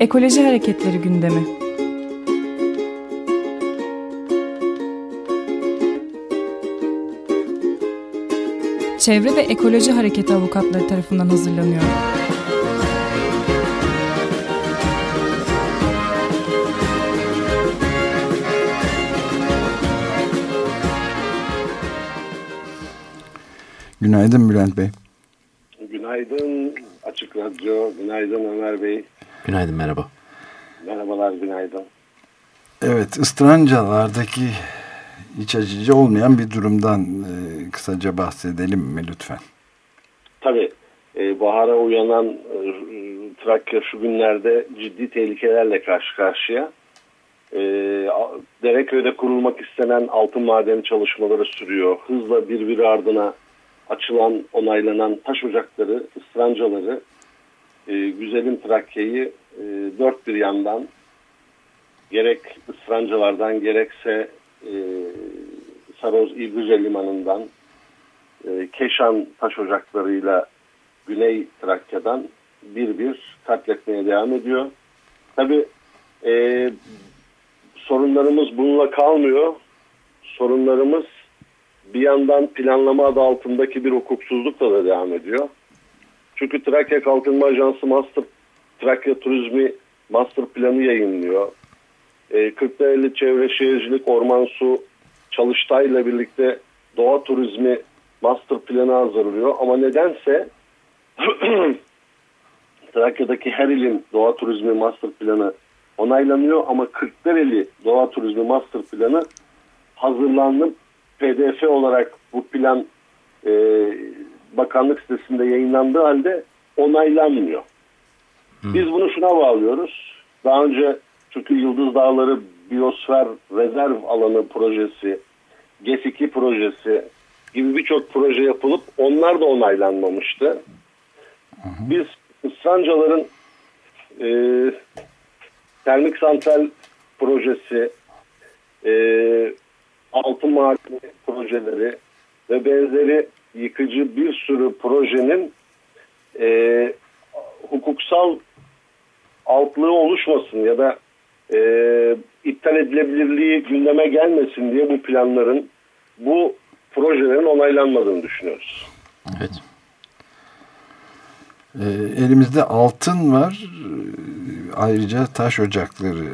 Ekoloji Hareketleri gündemi. Çevre ve Ekoloji Hareketi avukatları tarafından hazırlanıyor. Günaydın Bülent Bey. Günaydın Açık Radyo, günaydın Ömer Bey. Günaydın, merhaba. Merhabalar, günaydın. Evet, ıstrancalardaki iç açıcı olmayan bir durumdan e, kısaca bahsedelim mi lütfen? Tabii, e, bahara uyanan e, Trakya şu günlerde ciddi tehlikelerle karşı karşıya. E, Dereköy'de kurulmak istenen altın madeni çalışmaları sürüyor. Hızla birbiri ardına açılan, onaylanan taş ocakları, ısrancaları, e, güzelim Trakya'yı e, dört bir yandan gerek ısrancalardan gerekse e, Saroz İbrüce Limanı'ndan e, Keşan taş ocaklarıyla Güney Trakya'dan bir bir katletmeye devam ediyor. Tabi e, sorunlarımız bununla kalmıyor. Sorunlarımız bir yandan planlama adı altındaki bir hukuksuzlukla da devam ediyor. Çünkü Trakya Kalkınma Ajansı Master Trakya Turizmi Master Planı yayınlıyor. E, Kırklareli Çevre Şehircilik Orman Su Çalıştay ile birlikte doğa turizmi master planı hazırlıyor. Ama nedense Trakya'daki her ilin doğa turizmi master planı onaylanıyor ama Kırklareli doğa turizmi master planı hazırlanıp pdf olarak bu plan e, bakanlık sitesinde yayınlandığı halde onaylanmıyor. Hı. Biz bunu şuna bağlıyoruz. Daha önce çünkü Yıldız Dağları Biyosfer Rezerv Alanı projesi, GES2 projesi gibi birçok proje yapılıp onlar da onaylanmamıştı. Hı hı. Biz ısrancaların e, termik santral projesi, e, altın madeni projeleri ve benzeri yıkıcı bir sürü projenin e, hukuksal altlığı oluşmasın ya da e, iptal edilebilirliği gündeme gelmesin diye bu planların bu projelerin onaylanmadığını düşünüyoruz. Evet. E, elimizde altın var. Ayrıca taş ocakları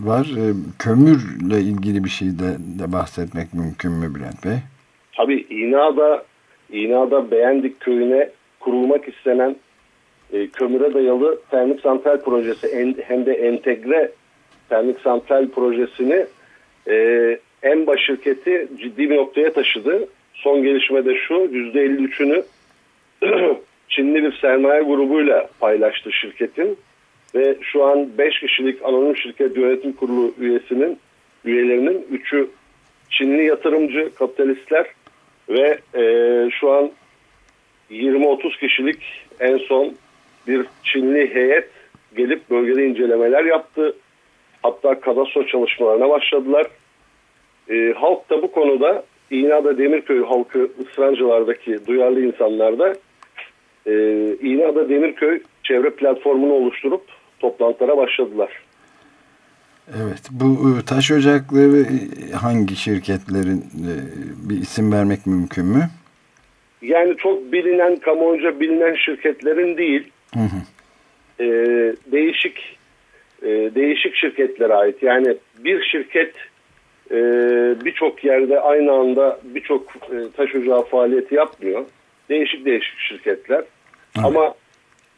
var. E, kömürle ilgili bir şey de, de bahsetmek mümkün mü Bülent Bey? Tabii İna'da, İna'da Beğendik köyüne kurulmak istenen e, kömüre dayalı termik santral projesi en, hem de entegre termik santral projesini e, en baş şirketi ciddi bir noktaya taşıdı. Son gelişme de şu %53'ünü Çinli bir sermaye grubuyla paylaştı şirketin ve şu an 5 kişilik anonim şirket yönetim kurulu üyesinin üyelerinin 3'ü Çinli yatırımcı kapitalistler ve e, şu an 20-30 kişilik en son bir Çinli heyet gelip bölgede incelemeler yaptı. Hatta kadastro çalışmalarına başladılar. E, halk da bu konuda İğneada Demirköy halkı ısrancılardaki duyarlı insanlar da e, İğneada Demirköy çevre platformunu oluşturup toplantılara başladılar. Evet, bu e, taş ocakları e, hangi şirketlerin e, bir isim vermek mümkün mü? Yani çok bilinen, kamuoyunca bilinen şirketlerin değil, hı hı. E, değişik e, değişik şirketlere ait. Yani bir şirket e, birçok yerde aynı anda birçok e, taş ocağı faaliyeti yapmıyor. Değişik değişik şirketler. Evet. Ama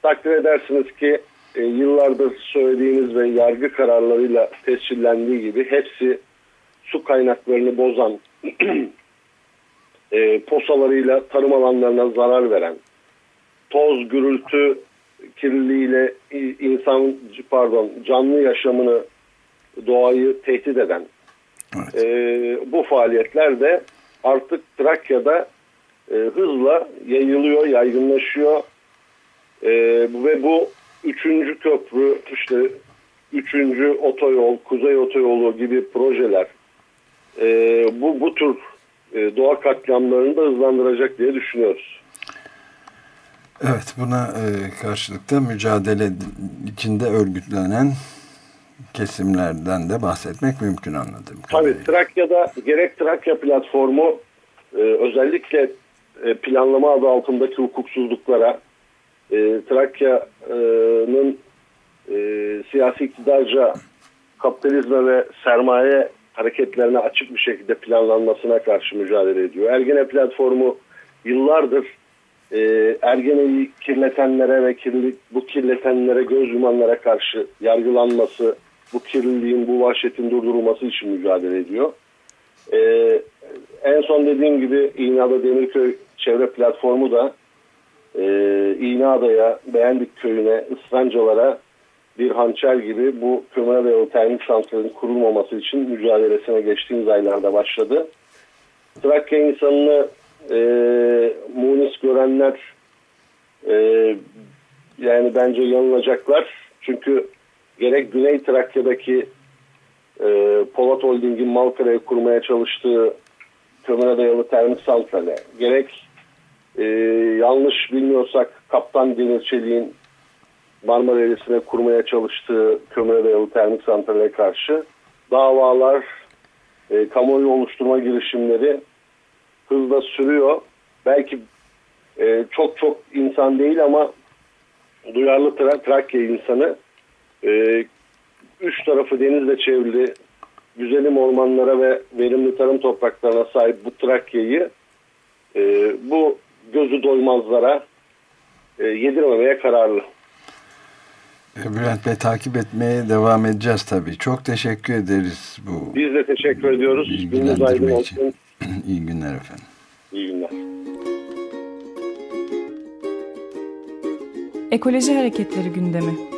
takdir edersiniz ki e, yıllardır söylediğimiz ve yargı kararlarıyla tescillendiği gibi hepsi su kaynaklarını bozan, e, posalarıyla tarım alanlarına zarar veren, toz, gürültü kirliliğiyle insan pardon canlı yaşamını doğayı tehdit eden evet. e, bu faaliyetler de artık Trakya'da e, hızla yayılıyor, yaygınlaşıyor e, ve bu üçüncü köprü, işte üçüncü otoyol, kuzey otoyolu gibi projeler e, bu bu tür e, doğa katliamlarını da hızlandıracak diye düşünüyoruz. Evet buna e, karşılıkta mücadele içinde örgütlenen kesimlerden de bahsetmek mümkün anladım. Tabii Trakya'da gerek Trakya platformu e, özellikle e, planlama adı altındaki hukuksuzluklara e, Trakya'nın e, siyasi iktidarca kapitalizme ve sermaye hareketlerine açık bir şekilde planlanmasına karşı mücadele ediyor. Ergene platformu yıllardır e, Ergene'yi kirletenlere ve kirli, bu kirletenlere göz yumanlara karşı yargılanması, bu kirliliğin, bu vahşetin durdurulması için mücadele ediyor. E, en son dediğim gibi İğneada Demirköy Çevre Platformu da e, İğneada'ya, Beğendik Köyü'ne, Israncalara bir hançer gibi bu kömür ve termik santralin kurulmaması için mücadelesine geçtiğimiz aylarda başladı. Trakya insanını e, munis görenler e, yani bence yanılacaklar. Çünkü gerek Güney Trakya'daki e, Polat Holding'in Malkara'yı kurmaya çalıştığı kömüre dayalı termik santrale, gerek e, yanlış bilmiyorsak Kaptan Demir Çelik'in Marmara Eylesi'ne kurmaya çalıştığı kömüre dayalı termik santrale karşı davalar, e, kamuoyu oluşturma girişimleri hızla sürüyor. Belki e, çok çok insan değil ama duyarlı Tra Trakya insanı e, üç tarafı denizle çevrili güzelim ormanlara ve verimli tarım topraklarına sahip bu Trakya'yı e, bu gözü doymazlara e, yedirmemeye kararlı. E, Bülent Bey takip etmeye devam edeceğiz tabii. Çok teşekkür ederiz bu. Biz de teşekkür ediyoruz. Gününüz aydın olsun. İyi günler efendim. İyi günler. Ekoloji Hareketleri gündemi.